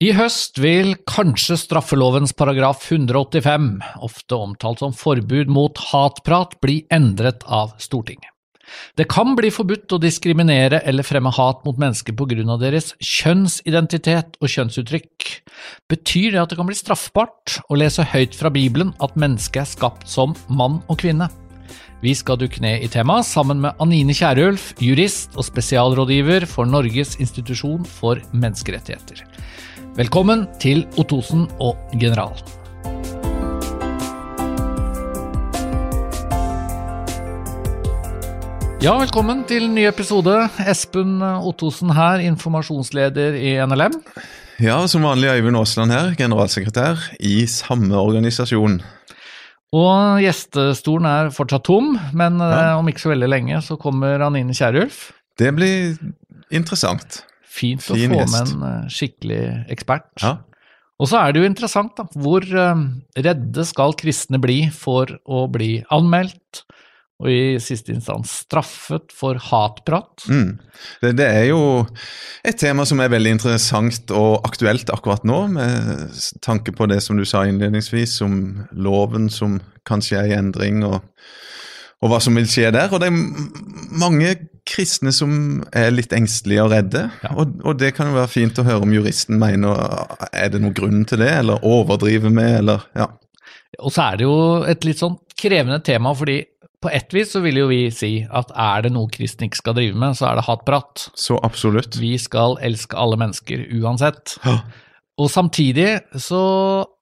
I høst vil kanskje straffelovens paragraf 185, ofte omtalt som forbud mot hatprat, bli endret av Stortinget. Det kan bli forbudt å diskriminere eller fremme hat mot mennesker på grunn av deres kjønnsidentitet og kjønnsuttrykk. Betyr det at det kan bli straffbart å lese høyt fra Bibelen at mennesket er skapt som mann og kvinne? Vi skal dukke ned i temaet sammen med Anine Kierulf, jurist og spesialrådgiver for Norges institusjon for menneskerettigheter. Velkommen til Ottosen og General. Ja, velkommen til ny episode. Espen Ottosen her, informasjonsleder i NLM. Ja, som vanlig Øyvind Aasland her, generalsekretær i samme organisasjon. Og gjestestolen er fortsatt tom, men ja. om ikke så veldig lenge så kommer Anine Kierulf. Det blir interessant. Fint å fin få med en skikkelig ekspert. Ja. Og så er det jo interessant, da. Hvor redde skal kristne bli for å bli anmeldt? og i siste instans straffet for hatprat. Mm. Det, det, er jo et tema som er veldig interessant og aktuelt akkurat nå, med tanke på det som du sa innledningsvis, om loven som kanskje er i endring, og, og hva som vil skje der. Og det er mange kristne som er litt engstelige og redde, ja. og, og, det kan jo være fint å høre om juristen mener er det noen grunn til det, eller overdriver med, eller ja. Og så er det jo et litt sånn krevende tema, fordi på ett vis så vil jo vi si at er det noe kristne ikke skal drive med, så er det hatprat. Så absolutt. Vi skal elske alle mennesker uansett. Ja. Og samtidig så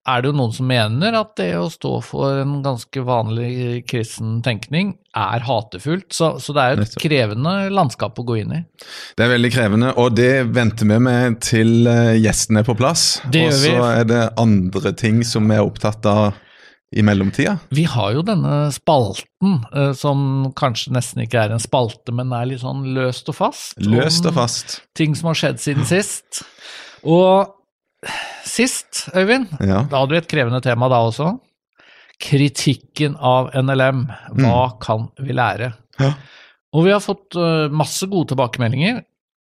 er det jo noen som mener at det å stå for en ganske vanlig kristen tenkning er hatefullt. Så, så det er et krevende landskap å gå inn i. Det er veldig krevende, og det venter vi med til eh, gjestene er på plass. Og så er det andre ting som vi er opptatt av i mellomtida? Vi har jo denne spalten, eh, som kanskje nesten ikke er en spalte, men er litt sånn løst og fast. Løst og fast. Ting som har skjedd siden sist. Og sist, Øyvind, ja. da hadde vi et krevende tema da også. Kritikken av NLM. Hva mm. kan vi lære? Ja. Og vi har fått eh, masse gode tilbakemeldinger,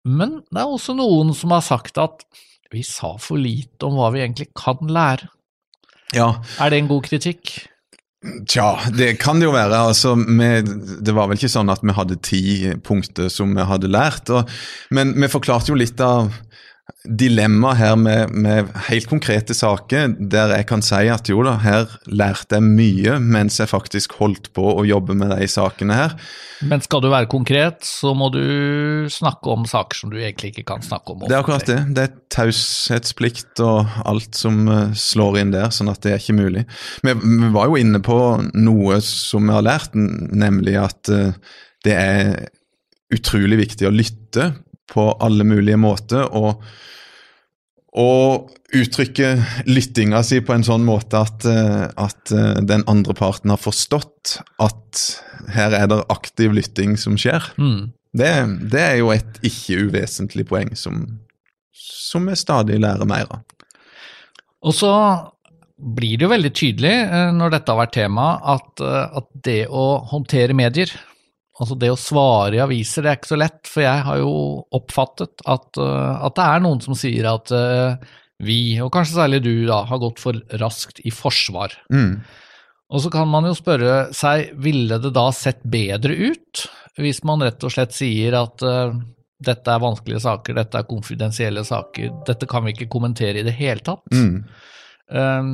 men det er også noen som har sagt at vi sa for lite om hva vi egentlig kan lære. Ja. Er det en god kritikk? Tja, det kan det jo være. Altså, vi, det var vel ikke sånn at vi hadde ti punkter som vi hadde lært. Og, men vi forklarte jo litt av dilemma her med, med, helt konkrete saker, der jeg kan si at jo da, her lærte jeg mye mens jeg faktisk holdt på å jobbe med de sakene her. Men skal du være konkret, så må du snakke om saker som du egentlig ikke kan snakke om. Offentlig. Det er akkurat det. Det er taushetsplikt og alt som uh, slår inn der, sånn at det er ikke mulig. Vi, vi, var jo inne på noe som vi har lært, nemlig at uh, det er utrolig viktig å lytte på alle mulige måter. og og uttrykke lyttinga si på en sånn måte at, eh, at, eh, den andre parten har forstått at her er det aktiv lytting som skjer. Mm. Det, det, er jo et ikke uvesentlig poeng som, som vi stadig lærer mer av. Og så blir det jo veldig tydelig eh, når dette har vært tema, at, at det å håndtere medier Altså det å svare i aviser, det er ikke så lett, for jeg har jo oppfattet at, uh, at det er noen som sier at uh, vi, og kanskje særlig du, da, har gått for raskt i forsvar. Mm. Og så kan man jo spørre seg, ville det da sett bedre ut hvis man rett og slett sier at uh, dette er vanskelige saker, dette er konfidensielle saker, dette kan vi ikke kommentere i det hele tatt? Mm. Um,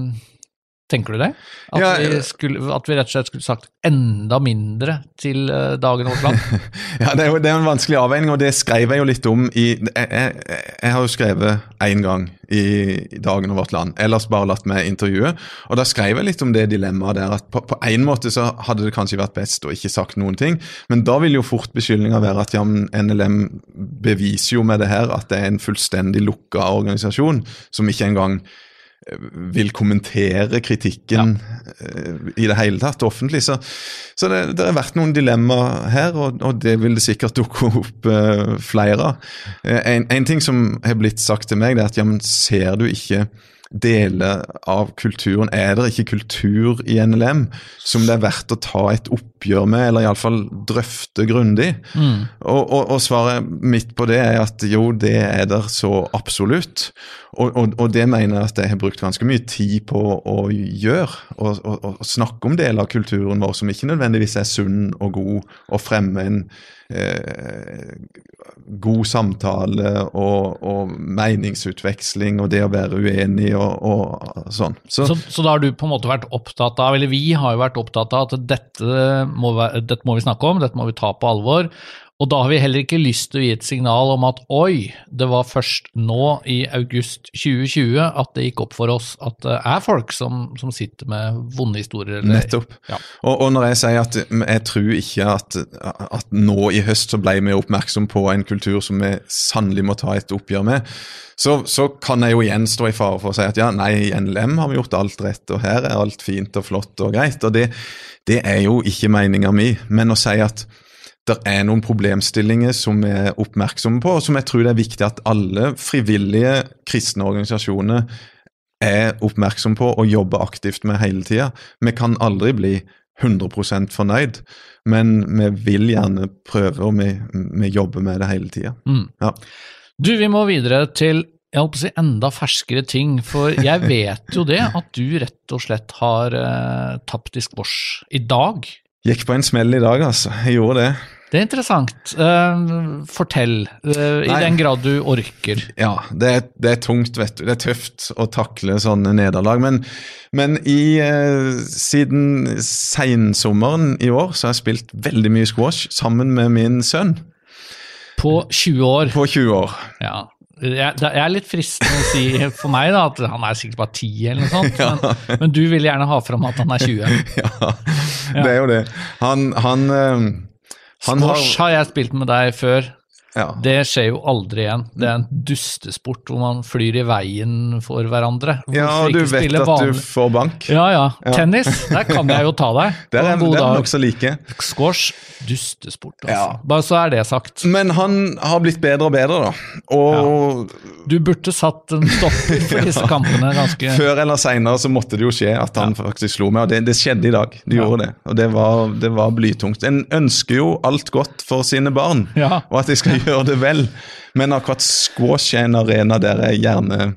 Tenker du det? At, ja, vi skulle, at, vi rett og slett skulle sagt enda mindre til uh, Dagen vårt land? ja, det er, jo, det er en vanskelig avveining, og det skrev jeg jo litt om i Jeg, jeg, jeg har jo skrevet én gang i, i Dagen og vårt land, ellers bare latt meg intervjue. Og da skrev jeg litt om det dilemmaet der, at på, én måte så hadde det kanskje vært best å ikke sagt noen ting, men da vil jo fort beskyldninga være at ja, NLM beviser jo med det her at det er en fullstendig lukka organisasjon som ikke engang vil kommentere kritikken ja. Eh, i det hele tatt offentlig. Så, så det, det, har vært noen dilemmaer her, og, og, det vil det sikkert dukke opp uh, flere av. Uh, en, en, ting som har blitt sagt til meg, det er at ja, ser du ikke deler av kulturen. Er det ikke kultur i NLM som det er verdt å ta et oppgjør med, eller iallfall drøfte grundig? Mm. Og, og, og, svaret mitt på det er at jo, det er der så absolutt. Og, og, og, det mener jeg at jeg har brukt ganske mye tid på å gjøre. Og, snakke om deler av kulturen vår som ikke nødvendigvis er sunn og god, og fremme en eh, god samtale og, og, meningsutveksling og det å være uenig og, og sånn. Så, så, så, da har du på en måte vært opptatt av, eller vi har jo vært opptatt av at dette må, dette må vi snakke om, dette må vi ta på alvor. Og da har vi heller ikke lyst til å gi et signal om at oi, det var først nå i august 2020 at det gikk opp for oss at det er folk som, som sitter med vonde historier. Eller, Nettopp. Ja. Og, og, når jeg sier at jeg tror ikke at, at nå i høst så ble vi oppmerksom på en kultur som vi sannelig må ta et oppgjør med, så, så, kan jeg jo igjen stå i fare for å si at ja, nei, i NLM har vi gjort alt rett, og her er alt fint og flott og greit. Og det, det er jo ikke meninga mi. Men å si at det er noen problemstillinger som vi er oppmerksomme på, og som jeg tror det er viktig at alle frivillige kristne organisasjoner er oppmerksomme på og jobber aktivt med hele tida. Vi kan aldri bli 100% fornøyd, men vi vil gjerne prøve, og vi, vi jobber med det hele tida. Mm. Ja. Du, vi må videre til jeg holdt på å si enda ferskere ting, for jeg vet jo det at du rett og slett har eh, tapt i squash i dag. Gikk på en smell i dag, altså. Jeg gjorde det. Det er interessant. Uh, fortell, uh, i den grad du orker. Ja, det er, det er, tungt, vet du. Det er tøft å takle sånne nederlag. Men, men i, uh, siden seinsommeren i år så har jeg spilt veldig mye squash sammen med min sønn. På 20 år. På 20 år. Ja. Jeg, det er litt fristende å si for meg da, at han er sikkert bare 10 eller noe sånt, ja. men, men, du vil gjerne ha fram at han er 20. ja, det er jo det. Han, han Squash har, jeg spilt med deg før. Ja. Det skjer jo aldri igjen. Det er en dustesport hvor man flyr i veien for hverandre. Hvorfor ja, du vet at vanlig? du får bank. Ja, ja, ja. Tennis, der kan jeg jo ta deg. Det er, det er nokså like. Squash, dustesport, altså. Ja. Bare så er det sagt. Men han har blitt bedre og bedre, da. Og Du burde satt en stopper for disse kampene ganske Før eller seinere så måtte det jo skje at han faktisk slo meg, og det, det skjedde i dag. Du gjorde det, og det var, det var blytungt. En ønsker jo alt godt for sine barn, og at de skal gjør det vel. Men akkurat squash er en arena der jeg gjerne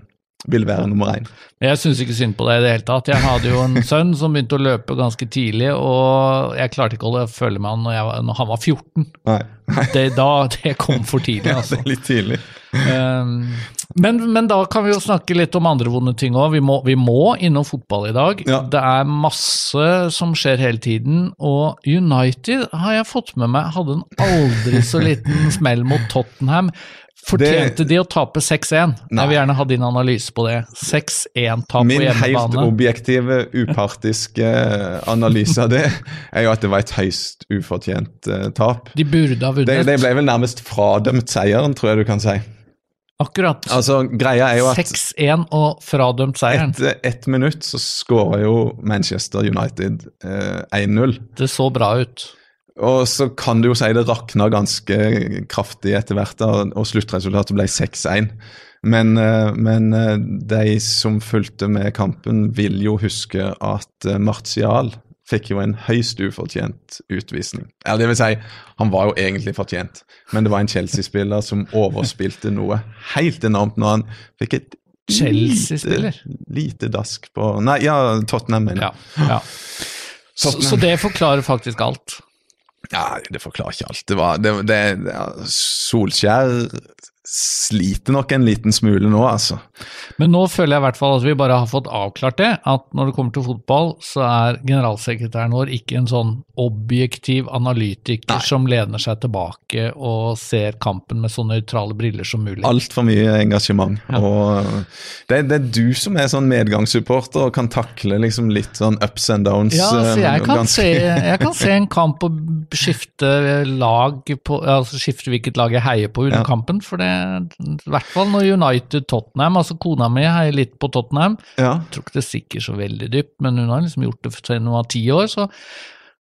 vil være nummer én. Jeg syns ikke synd på deg i det hele tatt. Jeg hadde jo en sønn som begynte å løpe ganske tidlig, og jeg klarte ikke å følge med han når, jeg, når han var 14. Nei. Det, da, det kom for tidlig, altså. Ja, det er litt tidlig. Um, men, men, da kan vi jo snakke litt om andre vonde ting òg. Vi, vi, må innom fotball i dag. Ja. Det er masse som skjer hele tiden, og United har jeg fått med meg hadde en aldri så liten smell mot Tottenham. Fortjente det, de å tape 6-1? Jeg vil gjerne ha din analyse på det. 6-1-tap på hjemmebane. Min helt objektive, upartiske analyse av det er jo at det var et høyst ufortjent uh, tap. De burde ha vunnet. De, de ble vel nærmest fradømt seieren, tror jeg du kan si. Akkurat. Altså, greia er jo at 6-1 og fradømt seieren. Etter ett minutt så skåra jo Manchester United eh, 1-0. Det så bra ut. Og så kan du jo si det rakna ganske kraftig etter hvert, og sluttresultatet ble 6-1. Men, eh, men, eh, de som fulgte med kampen, vil jo huske at eh, Martial fikk jo en høyst ufortjent utvisning. Eller det vil si, han var jo egentlig fortjent, men det var en Chelsea-spiller som overspilte noe helt enormt når han fikk et Chelsea-spiller? Lite, lite dask på Nei, ja, Tottenham, mener jeg. Ja, ja. Så, så, det forklarer faktisk alt? Ja, det forklarer ikke alt. Det var, det, det, Solskjær sliter nok en liten smule nå, altså. Men nå føler jeg i hvert fall at vi bare har fått avklart det, at når det kommer til fotball, så er generalsekretæren vår ikke en sånn objektiv analytiker Nei. som lener seg tilbake og ser kampen med så nøytrale briller som mulig. Altfor mye engasjement. Ja. Og det, det, er du som er sånn medgangssupporter og kan takle liksom litt sånn ups and downs. Ja, så jeg eh, kan, ganske... se, jeg kan se en kamp og skifte lag på, altså skifte hvilket lag jeg heier på under ja. kampen, for det i hvert fall når United-Tottenham altså Kona mi heier litt på Tottenham. Ja. Jeg tror ikke det stikker så veldig dypt, men hun har liksom gjort det siden hun var ti år. så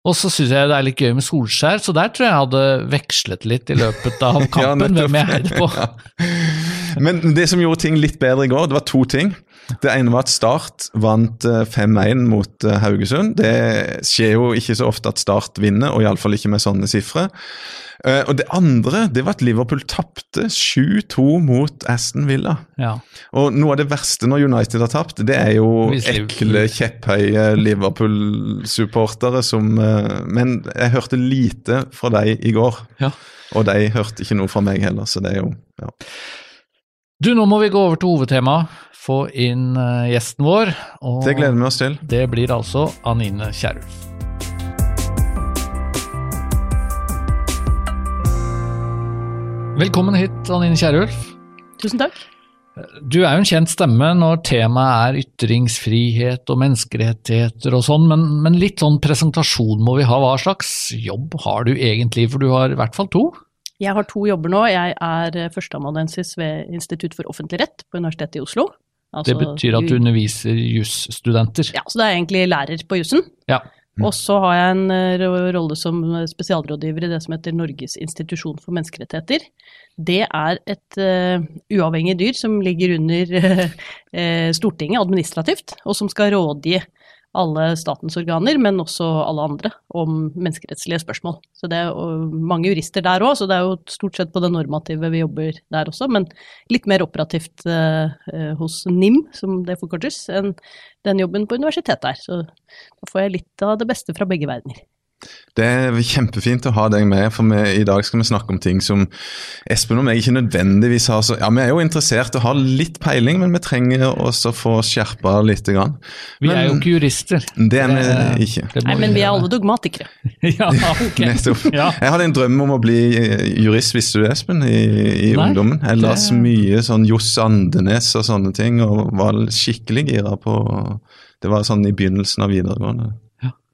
og så syns jeg det er litt gøy med Solskjær, så der tror jeg jeg hadde vekslet litt i løpet av kampen, ja, hvem jeg heier på. Men det som gjorde ting litt bedre i går, det var to ting. Det ene var at Start vant eh, 5-1 mot eh, Haugesund. Det skjer jo ikke så ofte at Start vinner, og iallfall ikke med sånne sifre. Eh, Og det andre det var at Liverpool tapte 7-2 mot Aston Villa. Ja. Og noe av det verste når United har tapt, det er jo ekle, kjepphøye Liverpool-supportere som eh, Men jeg hørte lite fra deg i går. Ja. Og de hørte ikke noe fra meg heller, så det er jo ja. Du, nå må vi gå over til hovedtemaet. Få inn eh, gjesten vår. Og Det gleder vi oss til. det blir altså Anine Kierulf. Velkommen hit, Anine Kierulf. Tusen takk. Du er jo en kjent stemme når temaet er ytringsfrihet og menneskerettigheter og sånn, men, men litt sånn presentasjon må vi ha. Hva slags jobb har du egentlig, for du har i hvert fall to? Jeg har to jobber nå. Jeg er eh, førsteamanuensis ved Institutt for offentlig rett på Universitetet i Oslo. Det Altså, betyr at du underviser jusstudenter. Ja, så det er egentlig lærer på jussen. Ja. Og så har jeg en eh, rolle som spesialrådgiver i det som heter Norges institusjon for menneskerettigheter. Det er et uh, uavhengig dyr som ligger under uh, Stortinget administrativt, og som skal rådgi alle statens organer, men også alle andre, om menneskerettslige spørsmål. Så det er mange jurister der òg, så det er jo stort sett på det normative vi jobber der også, men litt mer operativt eh, eh, hos NIM, som det forkortes, enn den jobben på universitetet er. Så da får jeg litt av det beste fra begge verdener. Det er kjempefint å ha deg med, for vi, i dag skal vi snakke om ting som Espen og meg ikke nødvendigvis har så Ja, vi er jo interessert og har litt peiling, men vi trenger også å få skjerpa litt. Grann. Vi er jo ikke jurister. Det er vi ikke. det Nei, men vi er alle dogmatikere. Ja, ok. Nettopp. Ja. Jeg hadde en drøm om å bli eh, jurist, visste du det, Espen, i, i Nei, ungdommen. Jeg det- las mye sånn Johs Andenes og sånne ting, og var skikkelig gira på Det var sånn i begynnelsen av videregående.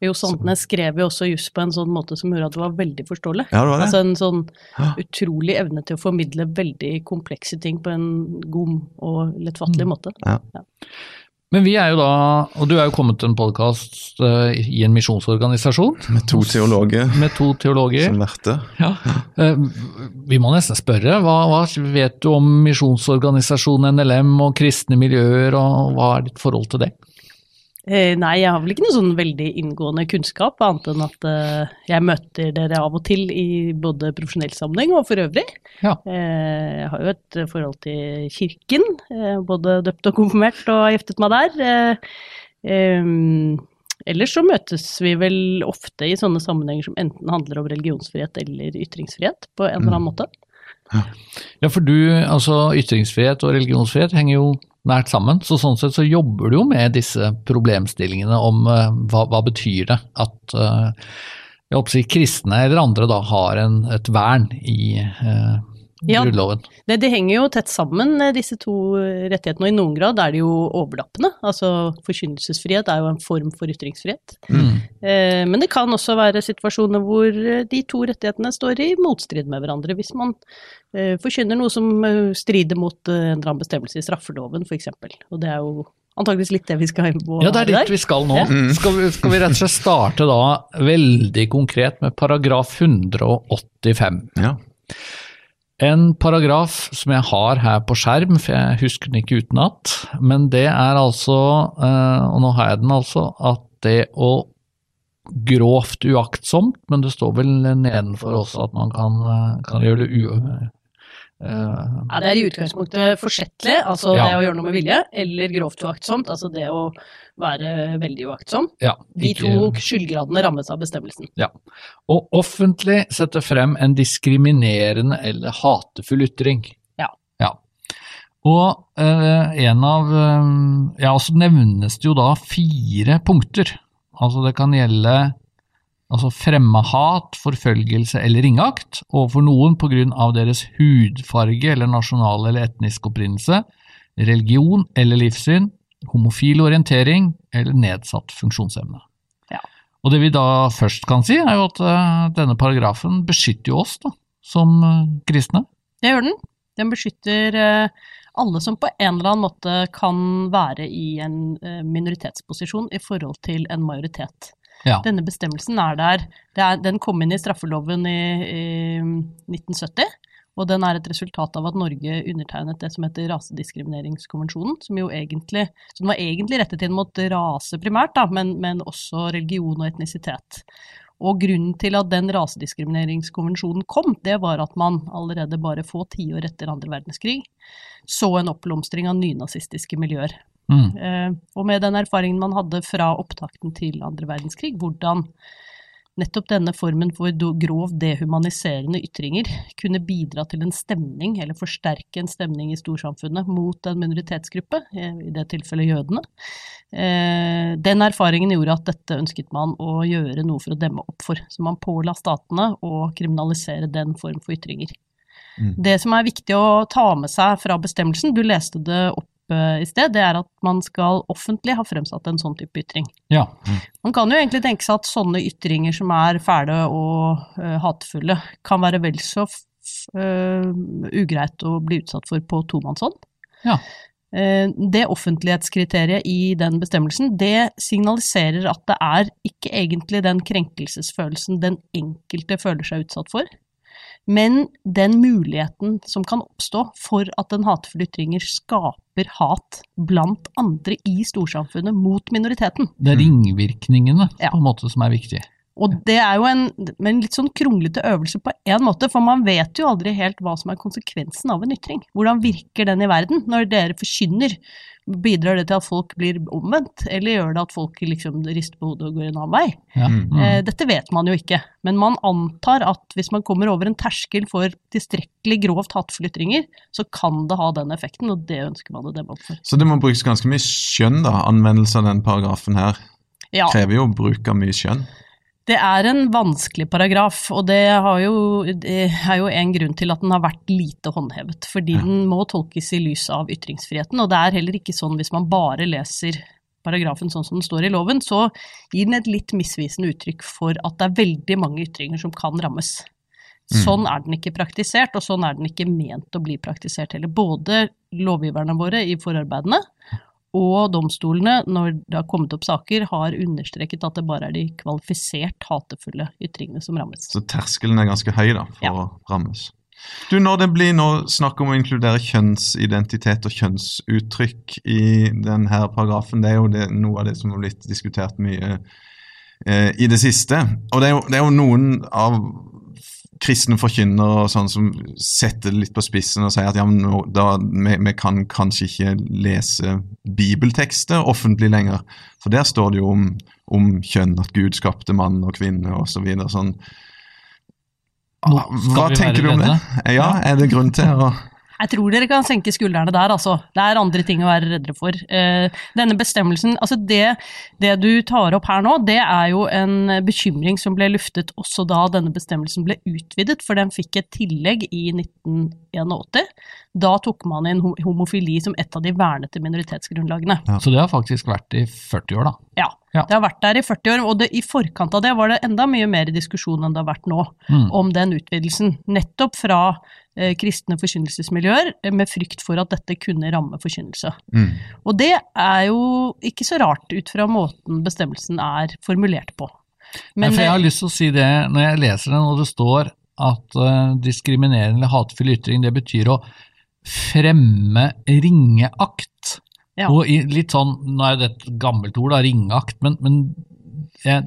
Jo Sandnes skrev jo også juss på en sånn måte som gjorde at det var veldig forståelig. Ja, det var det. Altså en sånn utrolig evne til å formidle veldig komplekse ting på en god og lettfattelig Mm. måte. Ja. Men vi er jo da, og du er jo kommet til en podkast i en misjonsorganisasjon Med to teologer med to teologer. som verter. Ja. Eh, Vi må nesten spørre, hva, hva vet du om misjonsorganisasjonen NLM og kristne miljøer, og hva er ditt forhold til det? Eh, nei, jeg har vel ikke noe sånn veldig inngående kunnskap, annet enn at eh, jeg møter dere av og til i både profesjonell sammenheng og for øvrig. Ja. Eh, jeg har jo et forhold til kirken, både døpt og konfirmert og giftet meg der. Ellers så møtes vi vel ofte i sånne sammenhenger som enten handler om religionsfrihet eller ytringsfrihet på en eller annen måte. Ja, for du, altså ytringsfrihet og religionsfrihet henger jo nært sammen, så sånn sett så jobber du jo med disse problemstillingene om uh, hva, hva betyr det at uh, jeg håper å si kristne eller andre da har en, et vern i eh, Ja. Grunnloven. Det, det henger jo tett sammen, eh, disse to rettighetene, og i noen grad er de jo overlappende. Altså forkynnelsesfrihet er jo en form for ytringsfrihet. Mm. Eh, Men det kan også være situasjoner hvor eh, de to rettighetene står i motstrid med hverandre. Hvis man eh, forkynner noe som eh, strider mot eh, en eller annen bestemmelse i straffeloven, f.eks. Og det er jo antageligvis litt det vi skal inn på Ja, det er litt vi skal nå. Ja. Skal, vi, skal vi rett og slett starte da veldig konkret med paragraf 185. Ja. En paragraf som jeg har her på skjerm, for jeg husker den ikke utenat, men det er altså, eh, og nå har jeg den altså, at det å grovt uaktsomt, men det står vel nedenfor også at man kan, eh, kan gjøre det u... eh, Ja, det er i utgangspunktet forsettlig, altså Ja. det å gjøre noe med vilje, eller grovt uaktsomt, altså det å være veldig uaktsom. ja, De to skyldgradene rammes av bestemmelsen. Ja. Og offentlig sette frem en diskriminerende eller hatefull ytring. Ja. ja. Og eh, en av eh, Ja, så nevnes det jo da fire punkter. Altså det kan gjelde altså fremme hat, forfølgelse eller ringeakt overfor noen på grunn av deres hudfarge eller nasjonal eller etnisk opprinnelse, religion eller livssyn, homofil orientering eller nedsatt funksjonsevne. Ja. Og det vi da først kan si, er jo at eh, denne paragrafen beskytter jo oss da, som eh, kristne. Det gjør den. Den beskytter eh, alle som på en eller annen måte kan være i en minoritetsposisjon i forhold til en majoritet. Ja. Denne bestemmelsen er der er, Den kom inn i straffeloven i, i 1970, Og den er et resultat av at Norge undertegnet det som heter rasediskrimineringskonvensjonen, som jo egentlig som var egentlig rettet inn mot rase primært, da, men, men også religion og etnisitet. Og grunnen til at den rasediskrimineringskonvensjonen kom, det var at man allerede bare få tiår etter andre verdenskrig så en oppblomstring av nynazistiske miljøer. Mm. Eh, og med den erfaringen man hadde fra opptakten til andre verdenskrig, hvordan nettopp denne formen for grov dehumaniserende ytringer kunne bidra til en stemning, eller forsterke en stemning i storsamfunnet mot en minoritetsgruppe, eh, i det tilfellet jødene. Eh, Den erfaringen gjorde at dette ønsket man å gjøre noe for å demme opp for, så man påla statene å kriminalisere den form for ytringer. Mm. Det som er viktig å ta med seg fra bestemmelsen, du leste det opp i sted, det er at man skal offentlig ha fremsatt en sånn type ytring. Ja. Man kan jo egentlig tenke seg at sånne ytringer som er fæle og uh, hatefulle, kan være vel så eh, ugreit å bli utsatt for på tomannshånd. Ja. Uh, det offentlighetskriteriet i den bestemmelsen, det signaliserer at det er ikke egentlig den krenkelsesfølelsen den enkelte føler seg utsatt for, men den muligheten som kan oppstå for at en hatefull ytringer skaper hat blant andre i storsamfunnet mot minoriteten. Det er ringvirkningene på en måte som er viktig. Og det er jo en, en litt sånn kronglete øvelse på en måte, for man vet jo aldri helt hva som er konsekvensen av en ytring. Hvordan virker den i verden? Når dere forkynner, bidrar det til at folk blir omvendt, eller gjør det at folk liksom rister på hodet og går en annen vei? Ja. Mm. Mm. Eh, dette vet man jo ikke, men man antar at hvis man kommer over en terskel for tilstrekkelig grovt hatefulle ytringer, så kan det ha den effekten, og det ønsker man å demme opp for. Så det må brukes ganske mye skjønn, da. Anvendelse av den paragrafen her Ja. krever jo bruk av mye skjønn. Det er en vanskelig paragraf, og det, har jo, det er jo en grunn til at den har vært lite håndhevet. Fordi Ja. den må tolkes i lys av ytringsfriheten, og det er heller ikke sånn hvis man bare leser paragrafen sånn som den står i loven, så gir den et litt misvisende uttrykk for at det er veldig mange ytringer som kan rammes. Mm. Sånn er den ikke praktisert, og sånn er den ikke ment å bli praktisert heller. Både lovgiverne våre i forarbeidene og domstolene, når det har kommet opp saker, har understreket at det bare er de kvalifisert hatefulle ytringene som rammes. Så terskelen er ganske høy da, for Ja. å rammes. Du, Når det blir nå snakk om å inkludere kjønnsidentitet og kjønnsuttrykk i denne paragrafen, det er jo det, noe av det som har blitt diskutert mye eh, i det siste. Og det er, jo, det er jo noen av kristne forkynnere og sånn som setter det litt på spissen og sier at ja, nå, da, vi, vi kan kanskje ikke lese bibeltekster offentlig lenger. For der står det jo om, om kjønn, at Gud skapte mann og kvinne osv. Så videre, sånn. Hva tenker du om det? Ja, er det grunn til å Jeg tror dere kan senke skuldrene der, altså. Det er andre ting å være reddere for. Eh, denne bestemmelsen, altså det, det du tar opp her nå, det er jo en bekymring som ble luftet også da denne bestemmelsen ble utvidet, for den fikk et tillegg i 1981. Da tok man inn homofili som et av de vernede minoritetsgrunnlagene. Så det har faktisk vært i 40 år, da. Ja. Ja. Det har vært der i 40 år, og det, i forkant av det var det enda mye mer diskusjon enn det har vært nå Mm. om den utvidelsen. Nettopp fra eh, kristne forkynnelsesmiljøer, eh, med frykt for at dette kunne ramme forkynnelse. mm. Og det er jo ikke så rart ut fra måten bestemmelsen er formulert på. Men, for jeg har lyst til å si det, når jeg leser den og det står at eh, diskriminerende eller hatefull ytring, det betyr å fremme ringeakt. Ja. Og litt sånn, nå er det et gammelt ord, da, ringeakt, men, men jeg,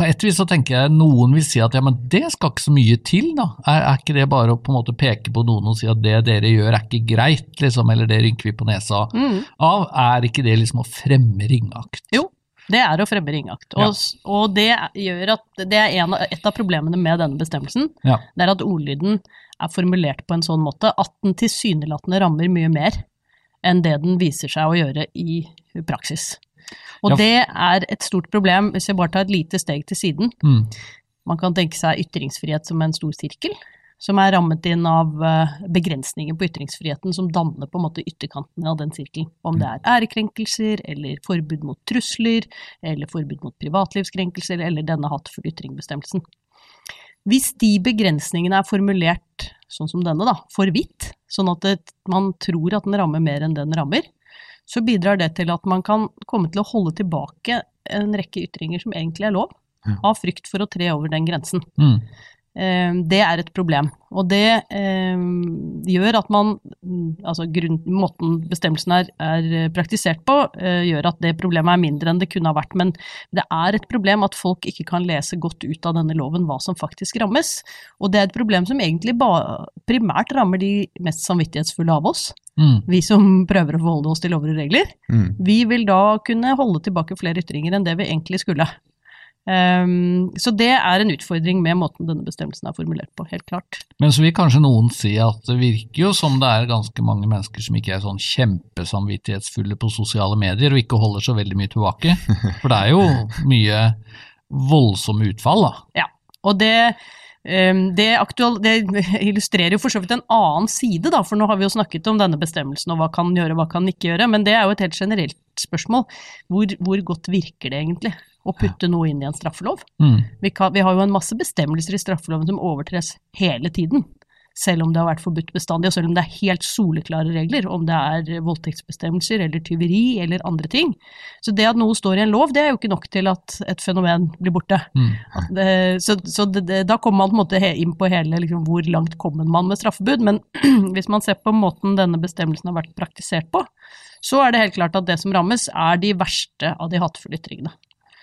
på et vis så tenker jeg noen vil si at ja, men det skal ikke så mye til, da. Er, er ikke det bare å på en måte peke på noen og si at det dere gjør er ikke greit, liksom, eller det rynker vi på nesa mm, av? Er ikke det liksom å fremme ringeakt? Jo. det er å fremme ringeakt. Og, Ja. og det gjør at det er en, et av problemene med denne bestemmelsen. Ja. Det er at ordlyden er formulert på en sånn måte at den tilsynelatende rammer mye mer enn det den viser seg å gjøre i praksis. Og Ja. det er et stort problem, hvis jeg bare tar et lite steg til siden. Mm. Man kan tenke seg ytringsfrihet som en stor sirkel, som er rammet inn av eh, begrensninger på ytringsfriheten som danner på en måte ytterkanten av den sirkelen. Om det er ærekrenkelser, eller forbud mot trusler, eller forbud mot privatlivskrenkelser, eller denne hatefulle ytringbestemmelsen. Hvis de begrensningene er formulert sånn som denne, da, for vidt, sånn at det, man tror at den rammer mer enn den rammer, så bidrar det til at man kan komme til å holde tilbake en rekke ytringer som egentlig er lov, av frykt for å tre over den grensen. Mm. Eh, det er et problem. Og det eh, gjør at man Altså grunn, måten bestemmelsen er, er praktisert på, eh, gjør at det problemet er mindre enn det kunne ha vært. Men det er et problem at folk ikke kan lese godt ut av denne loven hva som faktisk rammes. Og det er et problem som egentlig ba, primært rammer de mest samvittighetsfulle av oss. Mm. Vi som prøver å forholde oss til lover og regler. Mm. Vi vil da kunne holde tilbake flere ytringer enn det vi egentlig skulle. Ehm, så det er en utfordring med måten denne bestemmelsen er formulert på, helt klart. Men så vil kanskje noen si at det virker jo som det er ganske mange mennesker som ikke er sånn kjempesamvittighetsfulle på sosiale medier og ikke holder så veldig mye tilbake. For det er jo mye voldsomme utfall, da. Ja, Og det, det, aktual, det illustrerer jo for så vidt en annen side, da, for nå har vi jo snakket om denne bestemmelsen og hva kan gjøre, hva kan ikke gjøre, men det er jo et helt generelt spørsmål. Hvor, hvor godt virker det egentlig å putte noe inn i en straffelov? Mm. Vi, kan, vi har jo en masse bestemmelser i straffeloven som overtres hele tiden. Selv om det har vært forbudt bestandig, og selv om det er helt soleklare regler, om det er voldtektsbestemmelser eller tyveri eller andre ting. Så det at noe står i en lov, det er jo ikke nok til at et fenomen blir borte. Mm. Det, så så det, det, da kommer man på en måte inn på hele liksom, hvor langt kommer man med straffebud. Men hvis man ser på måten denne bestemmelsen har vært praktisert på, så er det helt klart at det som rammes, er de verste av de hatefulle ytringene.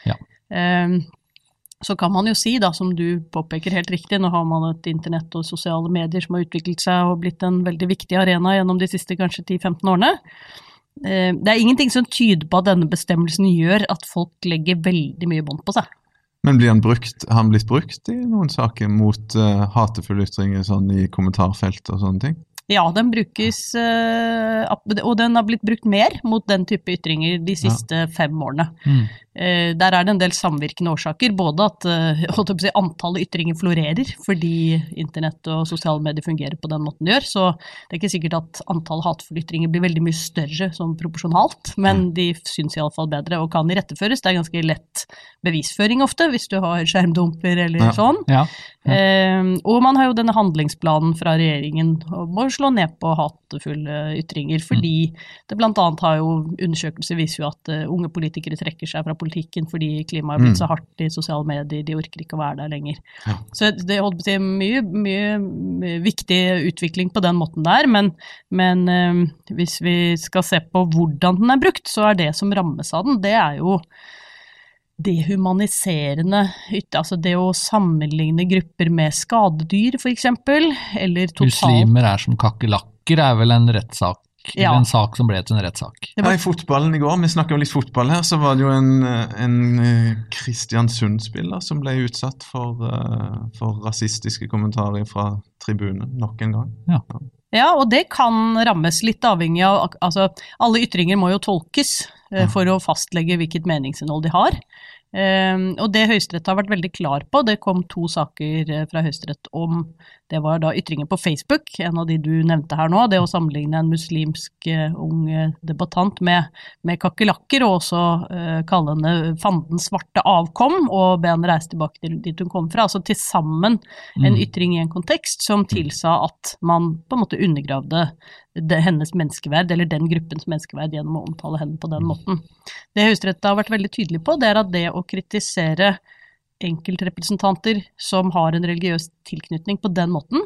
Ja. Ehm, så kan man jo si, da, som du påpeker helt riktig, nå har man et internett og sosiale medier som har utviklet seg og blitt en veldig viktig arena gjennom de siste kanskje 10-15 årene. Eh, Det er ingenting som tyder på at denne bestemmelsen gjør at folk legger veldig mye bånd på seg. Men blir han brukt, har han blitt brukt i noen saker mot uh, hatefulle ytringer sånn i kommentarfelt og sånne ting? Ja, den brukes, eh, og den har blitt brukt mer mot den type ytringer de siste fem årene. Mm. Eh, Der er det en del samvirkende årsaker, både at eh, si, antallet ytringer florerer fordi internett og sosiale medier fungerer på den måten de gjør, så det er ikke sikkert at antall hatefulle ytringer blir veldig mye større sånn proporsjonalt, men de syns iallfall bedre og kan iretteføres. Det er ganske lett bevisføring ofte, hvis du har skjermdumper eller Ja. sånn. Ja. Eh, og man har jo denne handlingsplanen fra regjeringen om å slå ned på hatefulle ytringer, fordi det blant annet har jo undersøkelser viser jo at uh, unge politikere trekker seg fra politikken fordi klimaet har blitt Mm. så hardt i sosiale medier, de orker ikke å være der lenger. Ja. Så det holdt på å mye, mye viktig utvikling på den måten der, men, men uh, hvis vi skal se på hvordan den er brukt, så er det som rammes av den, det er jo dehumaniserende hytte. altså det å sammenligne grupper med skadedyr, eksempel, eller totalt Muslimer er som kakerlakker er vel en rettssak, Ja. eller en sak som ble til en rettssak. Ja, var- I fotballen i går, vi snakker om litt fotball her, så var det jo en, en eh, Kristiansund-spiller som ble utsatt for, eh, for rasistiske kommentarer fra tribunen nok en gang. Ja, og det kan rammes litt avhengig av Altså, alle ytringer må jo tolkes eh, for å fastlegge hvilket meningsinnhold de har. Eh, og det Høyesterett har vært veldig klar på, det kom to saker eh, fra Høyesterett om Det var da ytringer på Facebook, en av de du nevnte her nå. Det å sammenligne en muslimsk eh, ung eh, debattant med, med kakerlakker, og også uh, kalle henne fanden svarte avkom, og be henne reise tilbake til dit hun kom fra. Altså til sammen en Mm. ytring i en kontekst som tilsa at man på en måte undergravde det, hennes menneskeverd, eller den gruppens menneskeverd, gjennom å omtale henne på den måten. Det Høyesterett har vært veldig tydelig på, det er at det å kritisere enkeltrepresentanter som har en religiøs tilknytning på den måten,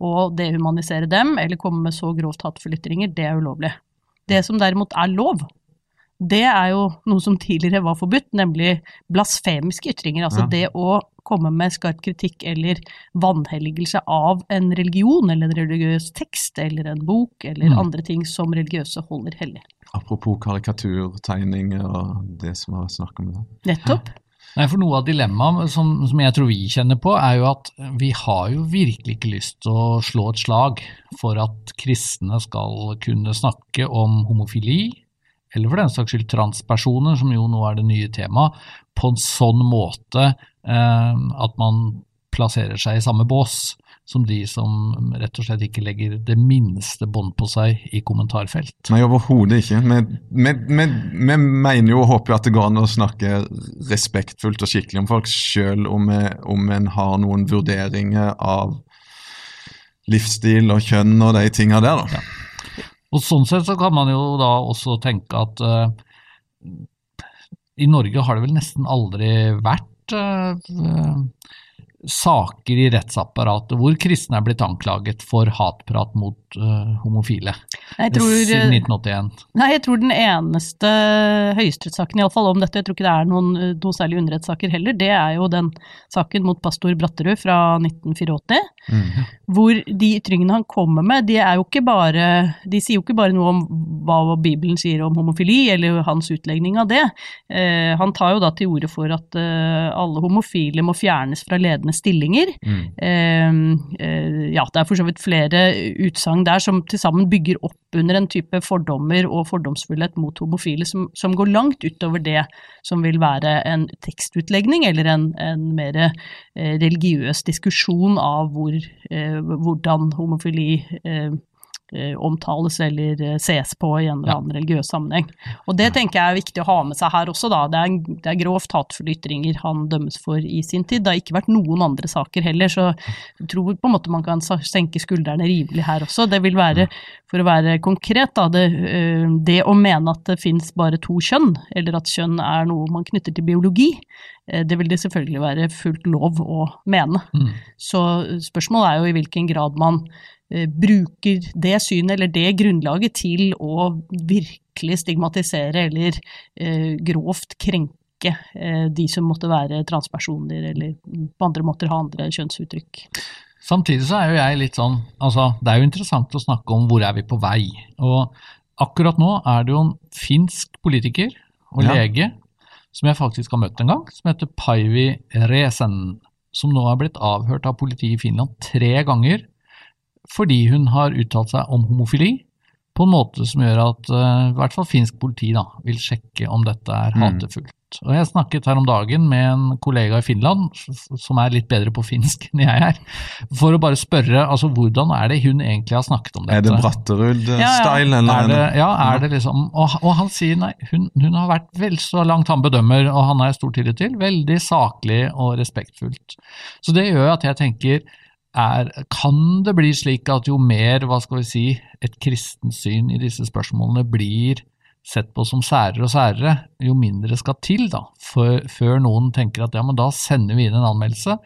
og dehumanisere dem, eller komme med så grovt hatefulle ytringer, det er ulovlig. Det som derimot er lov, det er jo noe som tidligere var forbudt, nemlig blasfemiske ytringer. Altså Ja. det å komme med skarp kritikk eller vanhelligelse av en religion eller en religiøs tekst eller en bok eller Mm. andre ting som religiøse holder hellig. Apropos karikaturtegninger og det som var snakk om det. Nettopp. Nei, for Noe av dilemmaet som, som jeg tror vi kjenner på, er jo at vi har jo virkelig ikke lyst til å slå et slag for at kristne skal kunne snakke om homofili, eller for den saks skyld transpersoner, som jo nå er det nye temaet, på en sånn måte eh, at man plasserer seg i samme bås som de som rett og slett ikke legger det minste bånd på seg i kommentarfelt. Nei, overhodet ikke. Vi, vi, vi, vi mener jo og håper jo at det går an å snakke respektfullt og skikkelig om folk, selv om, om en har noen vurderinger av livsstil og kjønn og de tinga der, da. Og sånn sett så kan man jo da også tenke at uh, i Norge har det vel nesten aldri vært eh, saker i rettsapparatet hvor kristne er blitt anklaget for hatprat mot uh, homofile tror, siden 1981. Nei, jeg tror den eneste høyesterettssaken iallfall om dette, jeg tror ikke det er noen, noe særlig underrettssaker heller, det er jo den saken mot pastor Bratterud fra 1984. Mm. Hvor de ytringene han kommer med, de er jo ikke bare De sier jo ikke bare noe om hva Bibelen sier om homofili, eller hans utlegning av det. Uh, han tar jo da til orde for at uh, alle homofile må fjernes fra ledende stillinger. Mm. Eh, eh ja, det er for så vidt flere utsagn der som til sammen bygger opp under en type fordommer og fordomsfullhet mot homofile som, som, går langt utover det som vil være en tekstutlegning eller en, en mer eh, religiøs diskusjon av hvor, eh, hvordan homofili Eh, omtales eller eh, ses på i en eller annen religiøs sammenheng. Og Det tenker jeg er viktig å ha med seg her også. da. Det er, det er grovt hatefulle ytringer han dømmes for i sin tid. Det har ikke vært noen andre saker heller, så jeg tror på en måte man kan senke skuldrene rimelig her også. Det vil være, for å være konkret, da, det, eh, det å mene at det finnes bare to kjønn, eller at kjønn er noe man knytter til biologi, det vil det selvfølgelig være fullt lov å mene. Mm. Så spørsmålet er jo i hvilken grad man Eh, bruker det synet eller det grunnlaget til å virkelig stigmatisere eller eh, grovt krenke eh, de som måtte være transpersoner eller på andre måter ha andre kjønnsuttrykk. Samtidig så er jo jeg litt sånn altså Det er jo interessant å snakke om hvor er vi på vei. Og akkurat nå er det jo en finsk politiker og ja. lege som jeg faktisk har møtt en gang, som heter Paivi Resen. Som nå er blitt avhørt av politiet i Finland tre ganger fordi hun har uttalt seg om homofili på en måte som gjør at uh, i hvert fall finsk politi da, vil sjekke om dette er mm. hatefullt. Og Jeg snakket her om dagen med en kollega i Finland som er litt bedre på finsk enn jeg er, for å bare spørre altså hvordan er det hun egentlig har snakket om dette. Er det Bratterud-style? Ja, ja. ja, er det liksom, og, og han sier nei, hun, hun, har vært vel så langt han bedømmer, og han har jeg stor tillit til, veldig saklig og respektfullt. Så det gjør at jeg tenker er, kan det bli slik at jo mer, hva skal vi si, et kristent syn i disse spørsmålene blir sett på som særere og særere, jo mindre skal til da, for, før noen tenker at ja, men da sender vi inn en anmeldelse.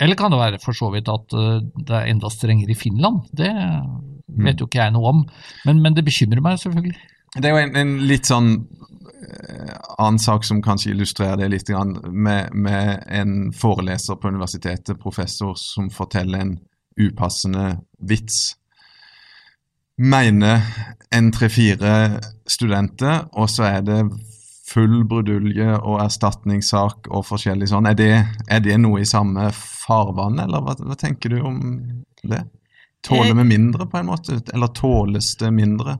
Eller kan det være for så vidt at uh, det er enda strengere i Finland? Det mm. vet jo ikke jeg noe om, men, men det bekymrer meg selvfølgelig. Det er jo en, en litt sånn Eh, annen sak som kanskje illustrerer det litt, med, med, en foreleser på universitetet, professor, som forteller en upassende vits. Mener en tre-fire studenter, og så er det full brudulje og erstatningssak og forskjellig sånn. Er det, er det noe i samme farvann, eller hva, hva tenker du om det? Tåler vi mindre, på en måte? Eller tåles det mindre?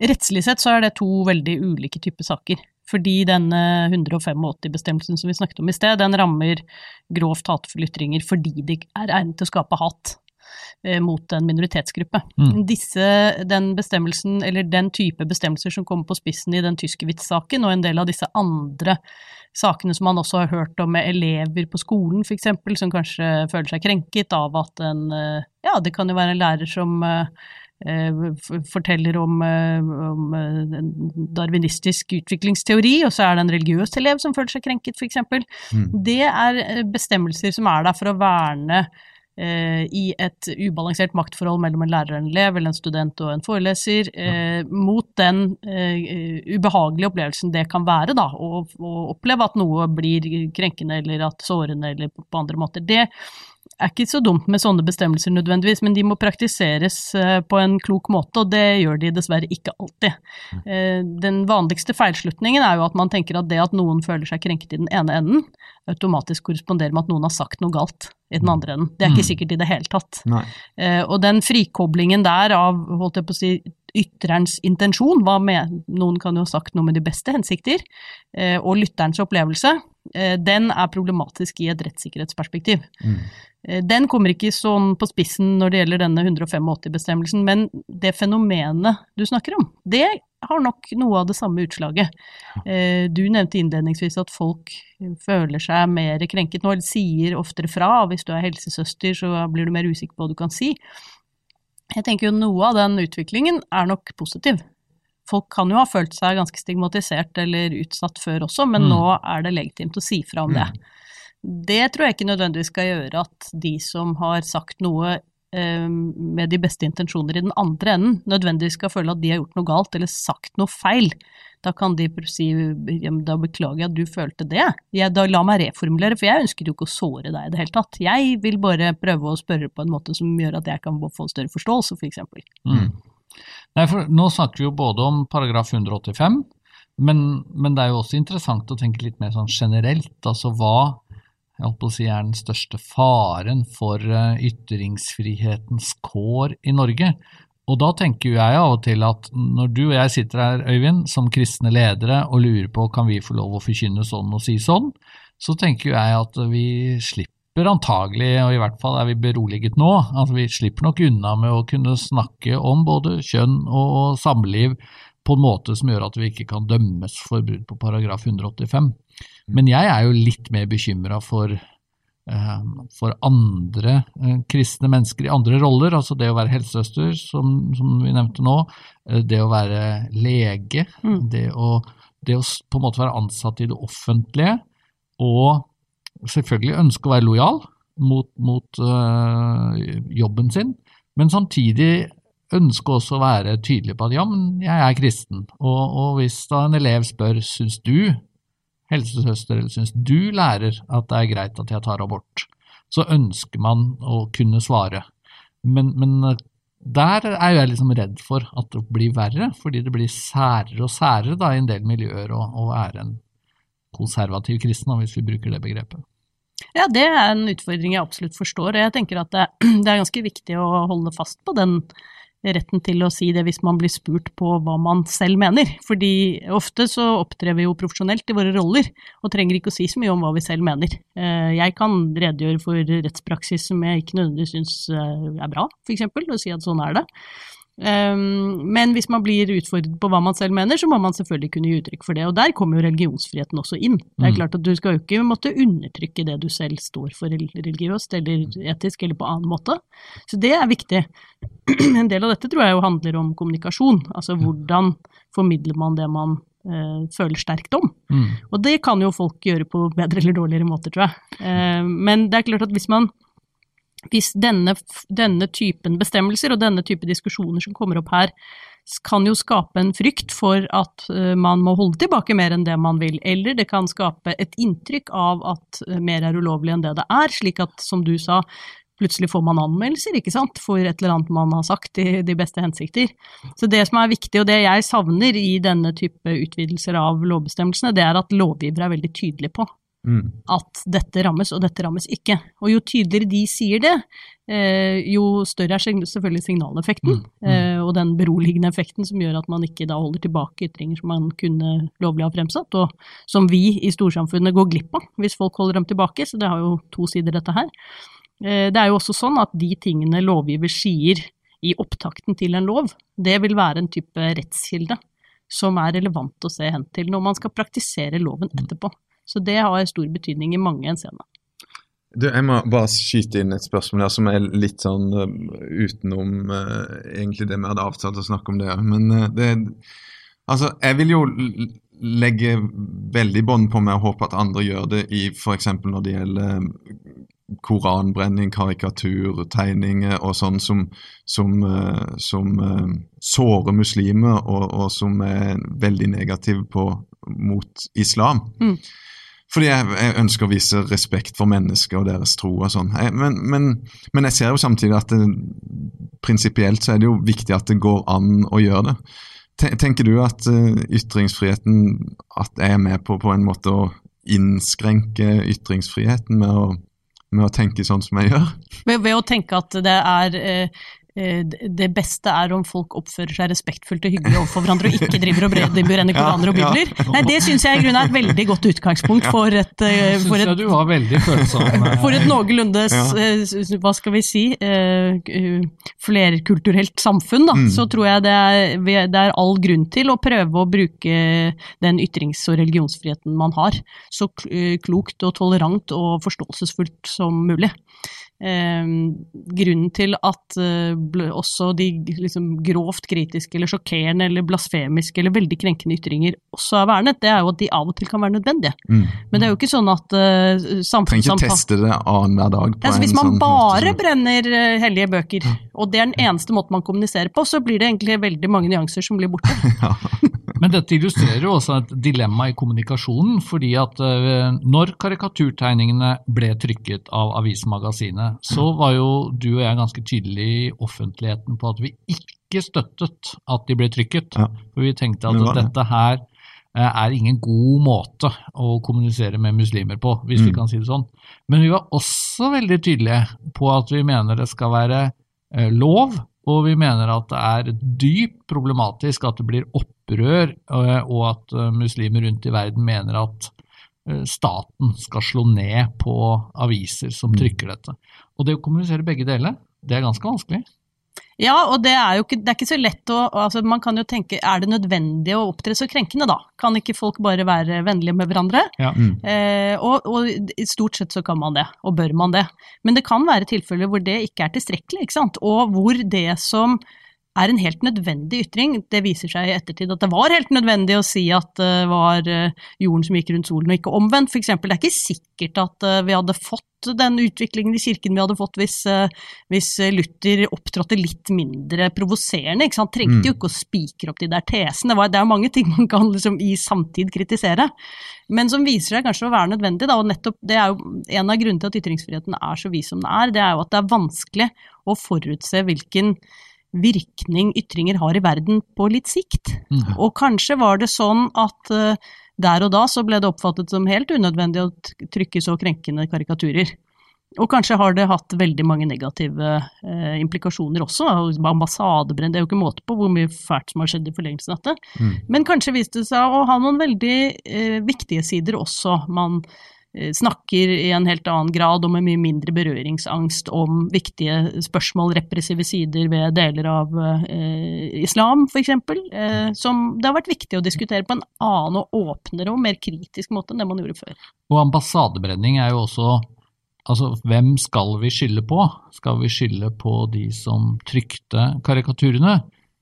Rettslig sett så er det to veldig ulike typer saker. Fordi denne 185-bestemmelsen som vi snakket om i sted, den rammer grovt hatefulle ytringer fordi de er egnet til å skape hat eh, mot en minoritetsgruppe. Mm. Disse, den bestemmelsen, eller den type bestemmelser som kommer på spissen i den tyske vitssaken, og en del av disse andre sakene som man også har hørt om med elever på skolen f.eks., som kanskje føler seg krenket av at en eh, Ja, det kan jo være en lærer som eh, Eh, forteller om, eh, om eh, darwinistisk utviklingsteori, og så er det en religiøs elev som føler seg krenket, f.eks. Mm. Det er bestemmelser som er der for å verne eh, i et ubalansert maktforhold mellom en lærer og en elev, eller en student og en foreleser, eh, mot den eh, ubehagelige opplevelsen det kan være, da, å, oppleve at noe blir krenkende eller at sårende eller på, på andre måter. Det er ikke så dumt med sånne bestemmelser nødvendigvis, men de må praktiseres eh, på en klok måte, og det gjør de dessverre ikke alltid. Mm. Eh, den vanligste feilslutningen er jo at man tenker at det at noen føler seg krenket i den ene enden, automatisk korresponderer med at noen har sagt noe galt i den mm. andre enden. Det er ikke mm. sikkert i det hele tatt. Eh, og den frikoblingen der av, holdt jeg på å si, ytterens intensjon, med, noen kan jo ha sagt noe med de beste hensikter, og lytterens opplevelse, den er problematisk i et rettssikkerhetsperspektiv. Mm. Eh, den kommer ikke sånn på spissen når det gjelder denne 185-bestemmelsen, men det fenomenet du snakker om, det har nok noe av det samme utslaget. Eh, du nevnte innledningsvis at folk føler seg mer krenket nå, eller sier oftere fra. Hvis du er helsesøster, så blir du mer usikker på hva du kan si. Jeg tenker jo noe av den utviklingen er nok positiv. Folk kan jo ha følt seg ganske stigmatisert eller utsatt før også, men mm. nå er det legitimt å si fra om det. Mm. Det tror jeg ikke nødvendigvis skal gjøre at de som har sagt noe eh, med de beste intensjoner i den andre enden, nødvendigvis skal føle at de har gjort noe galt eller sagt noe feil. Da kan de si da beklager jeg at du følte det. Jeg, da La meg reformulere, for jeg ønsker jo ikke å såre deg i det hele tatt. Jeg vil bare prøve å spørre på en måte som gjør at jeg kan få større forståelse, f.eks. For mm. Nei, for nå snakker vi jo både om paragraf 185, men, men, det er jo også interessant å tenke litt mer sånn generelt. Altså hva jeg holdt på å si er den største faren for eh, ytringsfrihetens kår i Norge. Og da tenker jeg av og til at når du og jeg sitter her, Øyvind, som kristne ledere og lurer på kan vi få lov å forkynne sånn og si sånn, så tenker jeg at vi slipper antagelig, og i hvert fall er vi beroliget nå, at vi slipper nok unna med å kunne snakke om både kjønn og samliv på en måte som gjør at vi ikke kan dømmes for brudd på paragraf 185. Men jeg er jo litt mer bekymra for, uh, for andre uh, kristne mennesker i andre roller. Altså det å være helsesøster, som, som vi nevnte nå. Uh, det å være lege. Mm. Det, å, det, å, på en måte være ansatt i det offentlige. Og selvfølgelig ønske å være lojal mot, mot jobben sin. Men samtidig ønske også å være tydelig på at ja, men jeg er kristen. Og, og hvis da en elev spør syns du helsesøster, eller syns du lærer at det er greit at jeg tar abort, så ønsker man å kunne svare. Men, men eh, der er jeg liksom redd for at det blir verre, fordi det blir særere og særere da, i en del miljøer å, å være en konservativ kristen, hvis vi bruker det begrepet. Ja, det er en utfordring jeg absolutt forstår. Jeg tenker at det, det er ganske viktig å holde fast på den retten til å si det hvis man blir spurt på hva man selv mener. Fordi ofte så opptrer vi jo profesjonelt i våre roller, og trenger ikke å si så mye om hva vi selv mener. Eh, jeg kan redegjøre for rettspraksis som jeg ikke nødvendigvis syns eh, er bra, f.eks., og si at sånn er det. Um, men hvis man blir utfordret på hva man selv mener, så må man selvfølgelig kunne gi uttrykk for det. Og der kommer jo religionsfriheten også inn. Det er mm. klart at du skal jo ikke måtte undertrykke det du selv står for religiøst eller etisk eller på annen måte. Så det er viktig. En del av dette tror jeg jo handler om kommunikasjon. Altså hvordan formidler man det man uh, føler sterkt om. Mm. Og det kan jo folk gjøre på bedre eller dårligere måter, tror jeg. Uh, men det er klart at hvis man hvis denne, denne, typen bestemmelser og denne type diskusjoner som kommer opp her, kan jo skape en frykt for at uh, man må holde tilbake mer enn det man vil, eller det kan skape et inntrykk av at uh, mer er ulovlig enn det det er, slik at, som du sa, plutselig får man anmeldelser, ikke sant, for et eller annet man har sagt i de beste hensikter. Så det som er viktig, og det jeg savner i denne type utvidelser av lovbestemmelsene, det er at lovgiver er veldig tydelig på Mm. At dette rammes, og dette rammes ikke. Og jo tydeligere de sier det, eh, jo større er selvfølgelig signaleffekten, mm. Mm. Eh, og den beroligende effekten som gjør at man ikke da holder tilbake ytringer som man kunne lovlig ha fremsatt, og som vi i storsamfunnet går glipp av hvis folk holder dem tilbake. Så det har jo to sider, dette her. Eh, det er jo også sånn at de tingene lovgiver sier i opptakten til en lov, det vil være en type rettskilde som er relevant å se hen til når man skal praktisere loven etterpå. Så det har stor betydning i mange henseender. Du, jeg må bare skyte inn et spørsmål her som er litt sånn uh, utenom uh, egentlig det vi hadde avtalt å snakke om det. Men uh, det Altså, jeg vil jo legge veldig bånd på meg og håpe at andre gjør det i f.eks. når det gjelder koranbrenning, karikatur, tegninger og sånn som, som, som sårer muslimer, og, og, som er veldig negativ på, mot islam. Mm. Fordi jeg, jeg, ønsker å vise respekt for mennesker og deres tro og sånn. Men, men, men, jeg ser jo samtidig at det, prinsipielt så er det jo viktig at det går an å gjøre det. Tenker du at uh, ytringsfriheten at jeg er med på på en måte å innskrenke ytringsfriheten med å, med å tenke sånn som jeg gjør? Ved, ved å tenke at det er Eh, det beste er om folk oppfører seg respektfullt og hyggelig overfor hverandre, og ikke driver og brenner koraner og bibler. Nei, Det syns jeg i grunnen er et veldig godt utgangspunkt for et, eh, for et, eh, for et noenlunde, hva skal vi si, flerkulturelt samfunn. Da. Mm. Så tror jeg det er, det er all grunn til å prøve å bruke den ytrings- og religionsfriheten man har, så klokt og tolerant og forståelsesfullt som mulig. Eh, grunnen til at eh, også de liksom grovt kritiske eller sjokkerende eller blasfemiske eller veldig krenkende ytringer også er vernet, det er jo at de av og til kan være nødvendige. Mm. Men det er jo ikke sånn at uh, Trenger ikke teste det annenhver dag. på ja, hvis man sånn bare måte brenner eh, hellige bøker, og det er den eneste måten man kommuniserer på, så blir det egentlig veldig mange nyanser som blir borte. ja. Men dette illustrerer jo også et dilemma i kommunikasjonen, fordi at eh, når karikaturtegningene ble trykket av avismagasinet, så var jo du og jeg ganske tydelige i offentligheten på at vi ikke støttet at de ble trykket. Ja. For vi tenkte at det det. dette her eh, er ingen god måte å kommunisere med muslimer på, hvis vi Mm. kan si det sånn. Men vi var også veldig tydelige på at vi mener det skal være eh, lov, og vi mener at det er dypt problematisk at det blir opprør, eh, og at muslimer rundt i verden mener at staten skal slå ned på aviser som Mm. trykker dette. Og det å kommunisere begge deler, det er ganske vanskelig. Ja, og det er jo ikke, det er ikke så lett å altså Man kan jo tenke, er det nødvendig å opptre så krenkende, da? Kan ikke folk bare være vennlige med hverandre? Mm. Eh, og, og i stort sett så kan man det, og bør man det. Men det kan være tilfeller hvor det ikke er tilstrekkelig, ikke sant? og hvor det som er en helt nødvendig ytring, det viser seg i ettertid at det var helt nødvendig å si at det var eh, jorden som gikk rundt solen og ikke omvendt, f.eks. Det er ikke sikkert at eh, vi hadde fått den utviklingen i kirken vi hadde fått hvis, eh, hvis Luther opptrådte litt mindre provoserende. Han? Trengte jo Mm. ikke å spikre opp de der tesene. Det Det er mange ting man kan liksom i samtid kritisere men som viser seg kanskje å være nødvendig. Da, og nettopp, det er jo En av grunnene til at ytringsfriheten er så vid som den er, det er jo at det er vanskelig å forutse hvilken virkning ytringer har i verden på litt sikt. Mm. Og kanskje var det sånn at uh, der og da så ble det oppfattet som helt unødvendig å trykke så krenkende karikaturer. Og kanskje har det hatt veldig mange negative eh, implikasjoner også. Ambassadebrenn, det er jo ikke måte på hvor mye fælt som har skjedd i forlengelsen av dette. Mm. Men kanskje viste det seg å ha noen veldig eh, viktige sider også. Man snakker i en helt annen grad og med mye mindre berøringsangst om viktige spørsmål, repressive sider ved deler av eh, islam f.eks., eh, som det har vært viktig å diskutere på en annen og åpnere og mer kritisk måte enn det man gjorde før. Og ambassadebrenning er jo også Altså, hvem skal vi skylde på? Skal vi skylde på de som trykte karikaturene?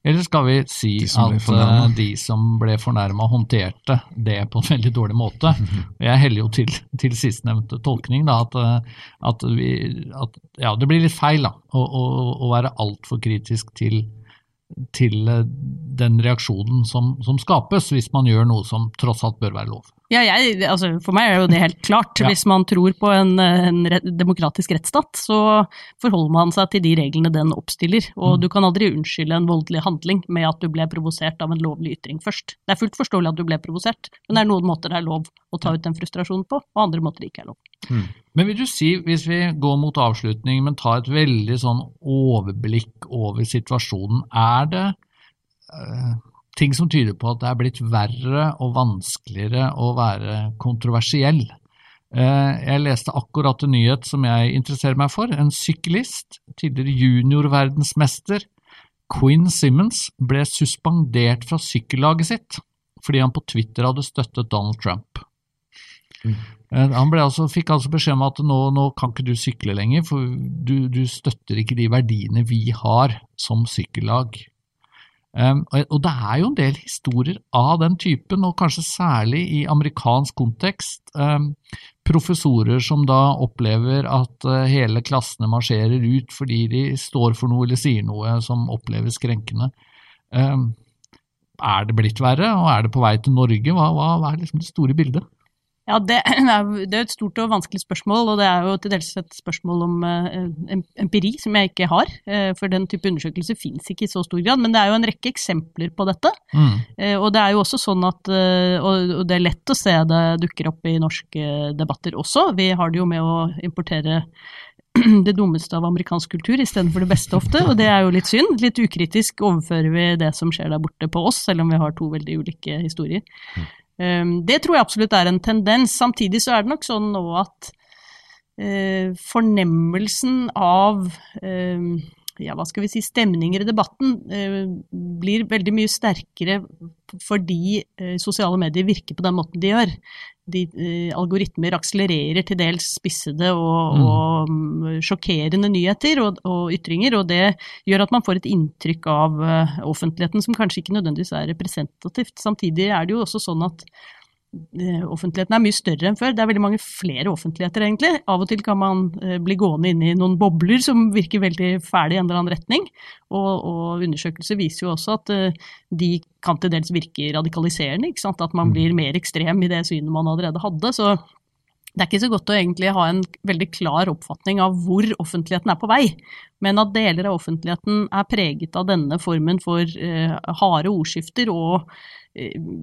Eller skal vi si De at eh, de som ble fornærma, håndterte det på en veldig dårlig måte? Jeg heller jo til, til sistnevnte tolkning, da, at, eh, at, vi, at ja, det blir litt feil da, å, å, å være altfor kritisk til, til eh, den reaksjonen som, som skapes, hvis man gjør noe som tross alt bør være lov. Ja, jeg, altså for meg er jo det helt klart. Ja. Hvis man tror på en, en demokratisk rettsstat, så forholder man seg til de reglene den oppstiller. Og Mm. du kan aldri unnskylde en voldelig handling med at du ble provosert av en lovlig ytring først. Det er fullt forståelig at du ble provosert, men det er noen måter det er lov å ta ut den frustrasjonen på, og andre måter det ikke er lov. Men vil du si, hvis vi går mot avslutning, men tar et veldig sånn overblikk over situasjonen, er det eh, ting som tyder på at det er blitt verre og vanskeligere å være kontroversiell? Eh, jeg leste akkurat en nyhet som jeg interesserer meg for. En syklist, tidligere juniorverdensmester, Quinn Simmons, ble suspendert fra sykkellaget sitt fordi han på Twitter hadde støttet Donald Trump. Eh, Han altså, fikk altså beskjed om at nå, nå kan ikke du sykle lenger, for du, du støtter ikke de verdiene vi har som sykkellag. Um, og, det er jo en del historier av den typen, og kanskje særlig i amerikansk kontekst. Um, professorer som da opplever at uh, hele klassene marsjerer ut fordi de står for noe eller sier noe som oppleves krenkende. Um, er det blitt verre, og er det på vei til Norge? Hva, hva, hva er liksom det store bildet? Ja, det er, det er et stort og vanskelig spørsmål, og det er jo til dels et spørsmål om eh, empiri som jeg ikke har. eh, For den type undersøkelser fins ikke i så stor grad, men det er jo en rekke eksempler på dette. Mm. Eh, Og det er jo også sånn at Og og det er lett å se det dukker opp i norske debatter også. Vi har det jo med å importere det dummeste av amerikansk kultur istedenfor det beste ofte, og det er jo litt synd. Litt ukritisk overfører vi det som skjer der borte på oss, selv om vi har to veldig ulike historier. Um, Det tror jeg absolutt er en tendens. Samtidig så er det nok sånn nå at eh, fornemmelsen av eh, ja, hva skal vi si, stemninger i debatten eh, blir veldig mye sterkere fordi eh, sosiale medier virker på den måten de gjør. De, eh, algoritmer akselererer til dels spissede og, mm. og um, sjokkerende nyheter og, og, ytringer, og det gjør at man får et inntrykk av uh, offentligheten som kanskje ikke nødvendigvis er representativt. Samtidig er det jo også sånn at offentligheten er mye større enn før. Det er veldig mange flere offentligheter, egentlig. Av og til kan man eh, bli gående inn i noen bobler som virker veldig fæle i en eller annen retning. Og, og undersøkelser viser jo også at uh, de kan til dels virke radikaliserende. ikke sant? At man mm. blir mer ekstrem i det synet man allerede hadde. Så det er ikke så godt å egentlig ha en veldig klar oppfatning av hvor offentligheten er på vei, men at deler av offentligheten er preget av denne formen for uh, harde ordskifter og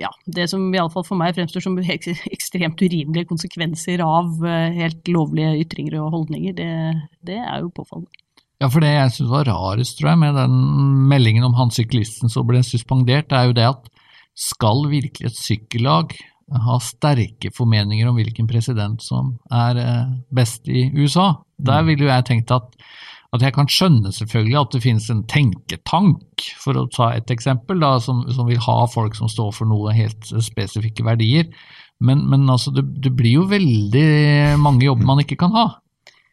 ja, det som iallfall for meg fremstår som ekstremt urimelige konsekvenser av uh, helt lovlige ytringer og holdninger, det, det er jo påfallende. Ja, for det jeg syns var rarest, tror jeg, med den meldingen om han syklisten som ble suspendert, det er jo det at skal virkelig et sykkellag ha sterke formeninger om hvilken president som er eh, best i USA. Der mm. ville jo jeg tenkt at, at jeg kan skjønne selvfølgelig at det finnes en tenketank, for å ta et eksempel, da, som, som vil ha folk som står for noe helt spesifikke verdier. Men, men altså, det, det, blir jo veldig mange jobber man ikke kan ha.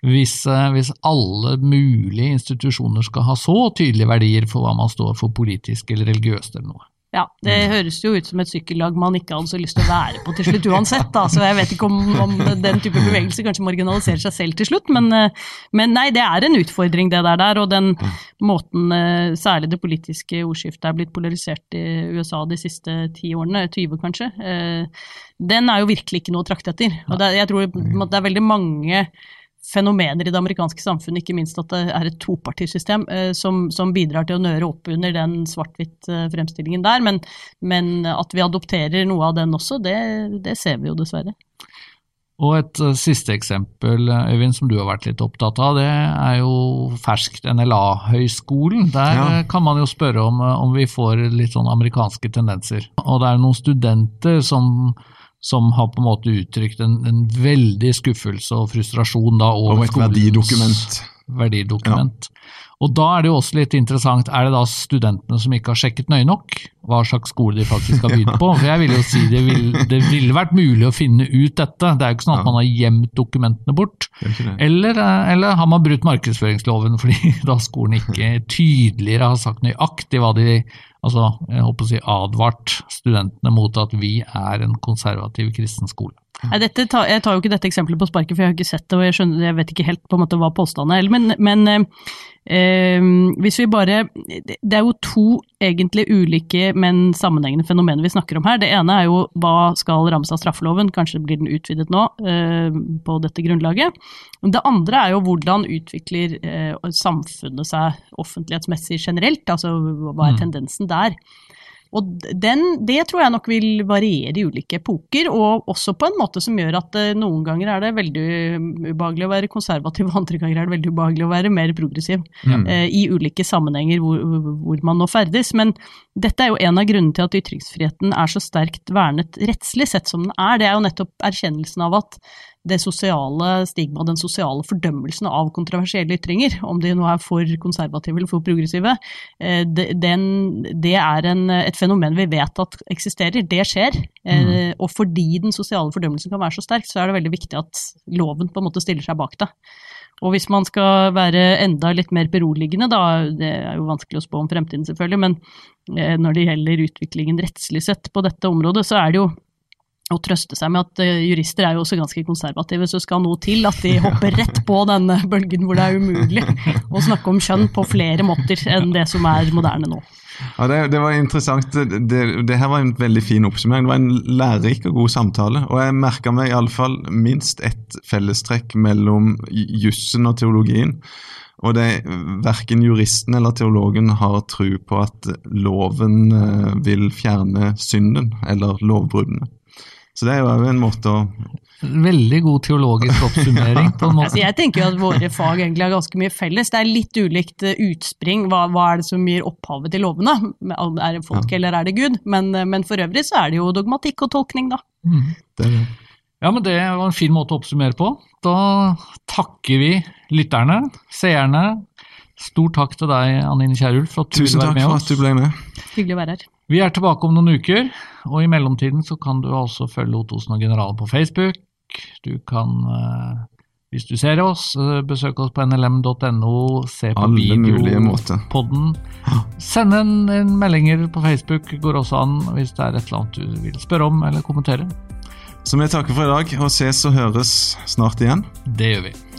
Hvis, eh, hvis, alle mulige institusjoner skal ha så tydelige verdier for hva man står for politisk eller religiøst eller noe. Ja, det mm. høres jo ut som et sykkellag man ikke hadde så lyst til å være på til slutt uansett. Da. Så jeg vet ikke om, om, den type bevegelse kanskje marginaliserer seg selv til slutt, men, eh, men, nei, det er en utfordring det der. der og den måten eh, særlig det politiske ordskiftet er blitt polarisert i USA de siste ti årene, 20 kanskje, eh, den er jo virkelig ikke noe å trakte etter. Og det, jeg tror det er veldig mange fenomener i det amerikanske samfunnet, ikke minst at det er et topartisystem eh, som, som, bidrar til å nøre opp under den svart-hvitt-fremstillingen der. Men, men, at vi adopterer noe av den også, det, det ser vi jo dessverre. Og et uh, siste eksempel, Øyvind, som du har vært litt opptatt av, det er jo ferskt NLA-høyskolen. Der ja. kan man jo spørre om, om vi får litt sånn amerikanske tendenser. Og det er noen studenter som som har på en måte uttrykt en, en veldig skuffelse og frustrasjon da over, skolens et verdidokument. verdidokument. Ja. Og da er det jo også litt interessant, er det da studentene som ikke har sjekket nøye nok hva slags skole de faktisk har begynt på? For jeg vil jo si det, vil, det ville vært mulig å finne ut dette. Det er jo ikke sånn at man har gjemt dokumentene bort. Eller, eller, har man brutt markedsføringsloven fordi da skolen ikke tydeligere har sagt nøyaktig hva de altså, jeg håper å si advart studentene mot at vi er en konservativ kristen skole. Nei, dette, jeg tar jo ikke dette eksempelet på sparket, for jeg har ikke sett det, og jeg, skjønner, jeg vet ikke helt på en måte hva påstanden er. Men, men eh, hvis vi bare Det er jo to egentlig ulike, men sammenhengende fenomener vi snakker om her. Det ene er jo hva skal rammes av straffeloven, kanskje blir den utvidet nå eh, på dette grunnlaget. Det andre er jo hvordan utvikler eh, samfunnet seg offentlighetsmessig generelt, altså hva er mm. tendensen der. Og den, det tror jeg nok vil variere i ulike epoker, og også på en måte som gjør at eh, noen ganger er det veldig ubehagelig å være konservativ, og andre ganger er det veldig ubehagelig å være mer progressiv. Mm. Eh, I ulike sammenhenger hvor, hvor, man nå ferdes. Men dette er jo en av grunnene til at ytringsfriheten er så sterkt vernet rettslig sett som den er. Det er jo nettopp erkjennelsen av at det sosiale stigmaet, den sosiale fordømmelsen av kontroversielle ytringer, om de nå er for konservative eller for progressive, eh, den, det er en, et fenomen vi vet at eksisterer. Det skjer. Eh, mm. Og fordi den sosiale fordømmelsen kan være så sterk, så er det veldig viktig at loven på en måte stiller seg bak det. Og hvis man skal være enda litt mer beroligende, da, det er jo vanskelig å spå om fremtiden selvfølgelig, men eh, når det gjelder utviklingen rettslig sett på dette området, så er det jo å trøste seg med at uh, jurister er jo også ganske konservative, så skal noe til at de hopper rett på denne bølgen hvor det er umulig å snakke om kjønn på flere måter enn det som er moderne nå. Ja, det, det var interessant. Det, det, det, her var en veldig fin oppsummering. Det var en lærerik og god samtale. Og jeg merka meg iallfall minst ett fellestrekk mellom jussen og teologien. Og det verken juristen eller teologen har tro på at loven eh, vil fjerne synden eller lovbruddene. Så det er jo en måte å Veldig god teologisk oppsummering. på en måte. Altså, jeg tenker jo at våre fag egentlig har ganske mye felles. Det er litt ulikt eh, utspring. Hva, hva er det som gir opphavet til lovene? Er det folk ja. eller er det Gud? Men, eh, men, for øvrig så er det jo dogmatikk og tolkning, da. Mm. Det det. Ja, men det var en fin måte å oppsummere på. Da takker vi lytterne, seerne, Stor takk til deg, Anine Kierulf, for at du Tusen ville være med for oss. at du ble med. Hyggelig å være her. Vi er tilbake om noen uker, og i mellomtiden så kan du altså følge Ottosen og Generalen på Facebook. Du kan, eh, hvis du ser oss, eh, besøke oss på nlm.no, se på videopodden. Send en, en meldinger på Facebook, går også an hvis det er et eller annet du vil spørre om eller kommentere. Så vi takker for i dag, og ses og høres snart igjen. Det gjør vi.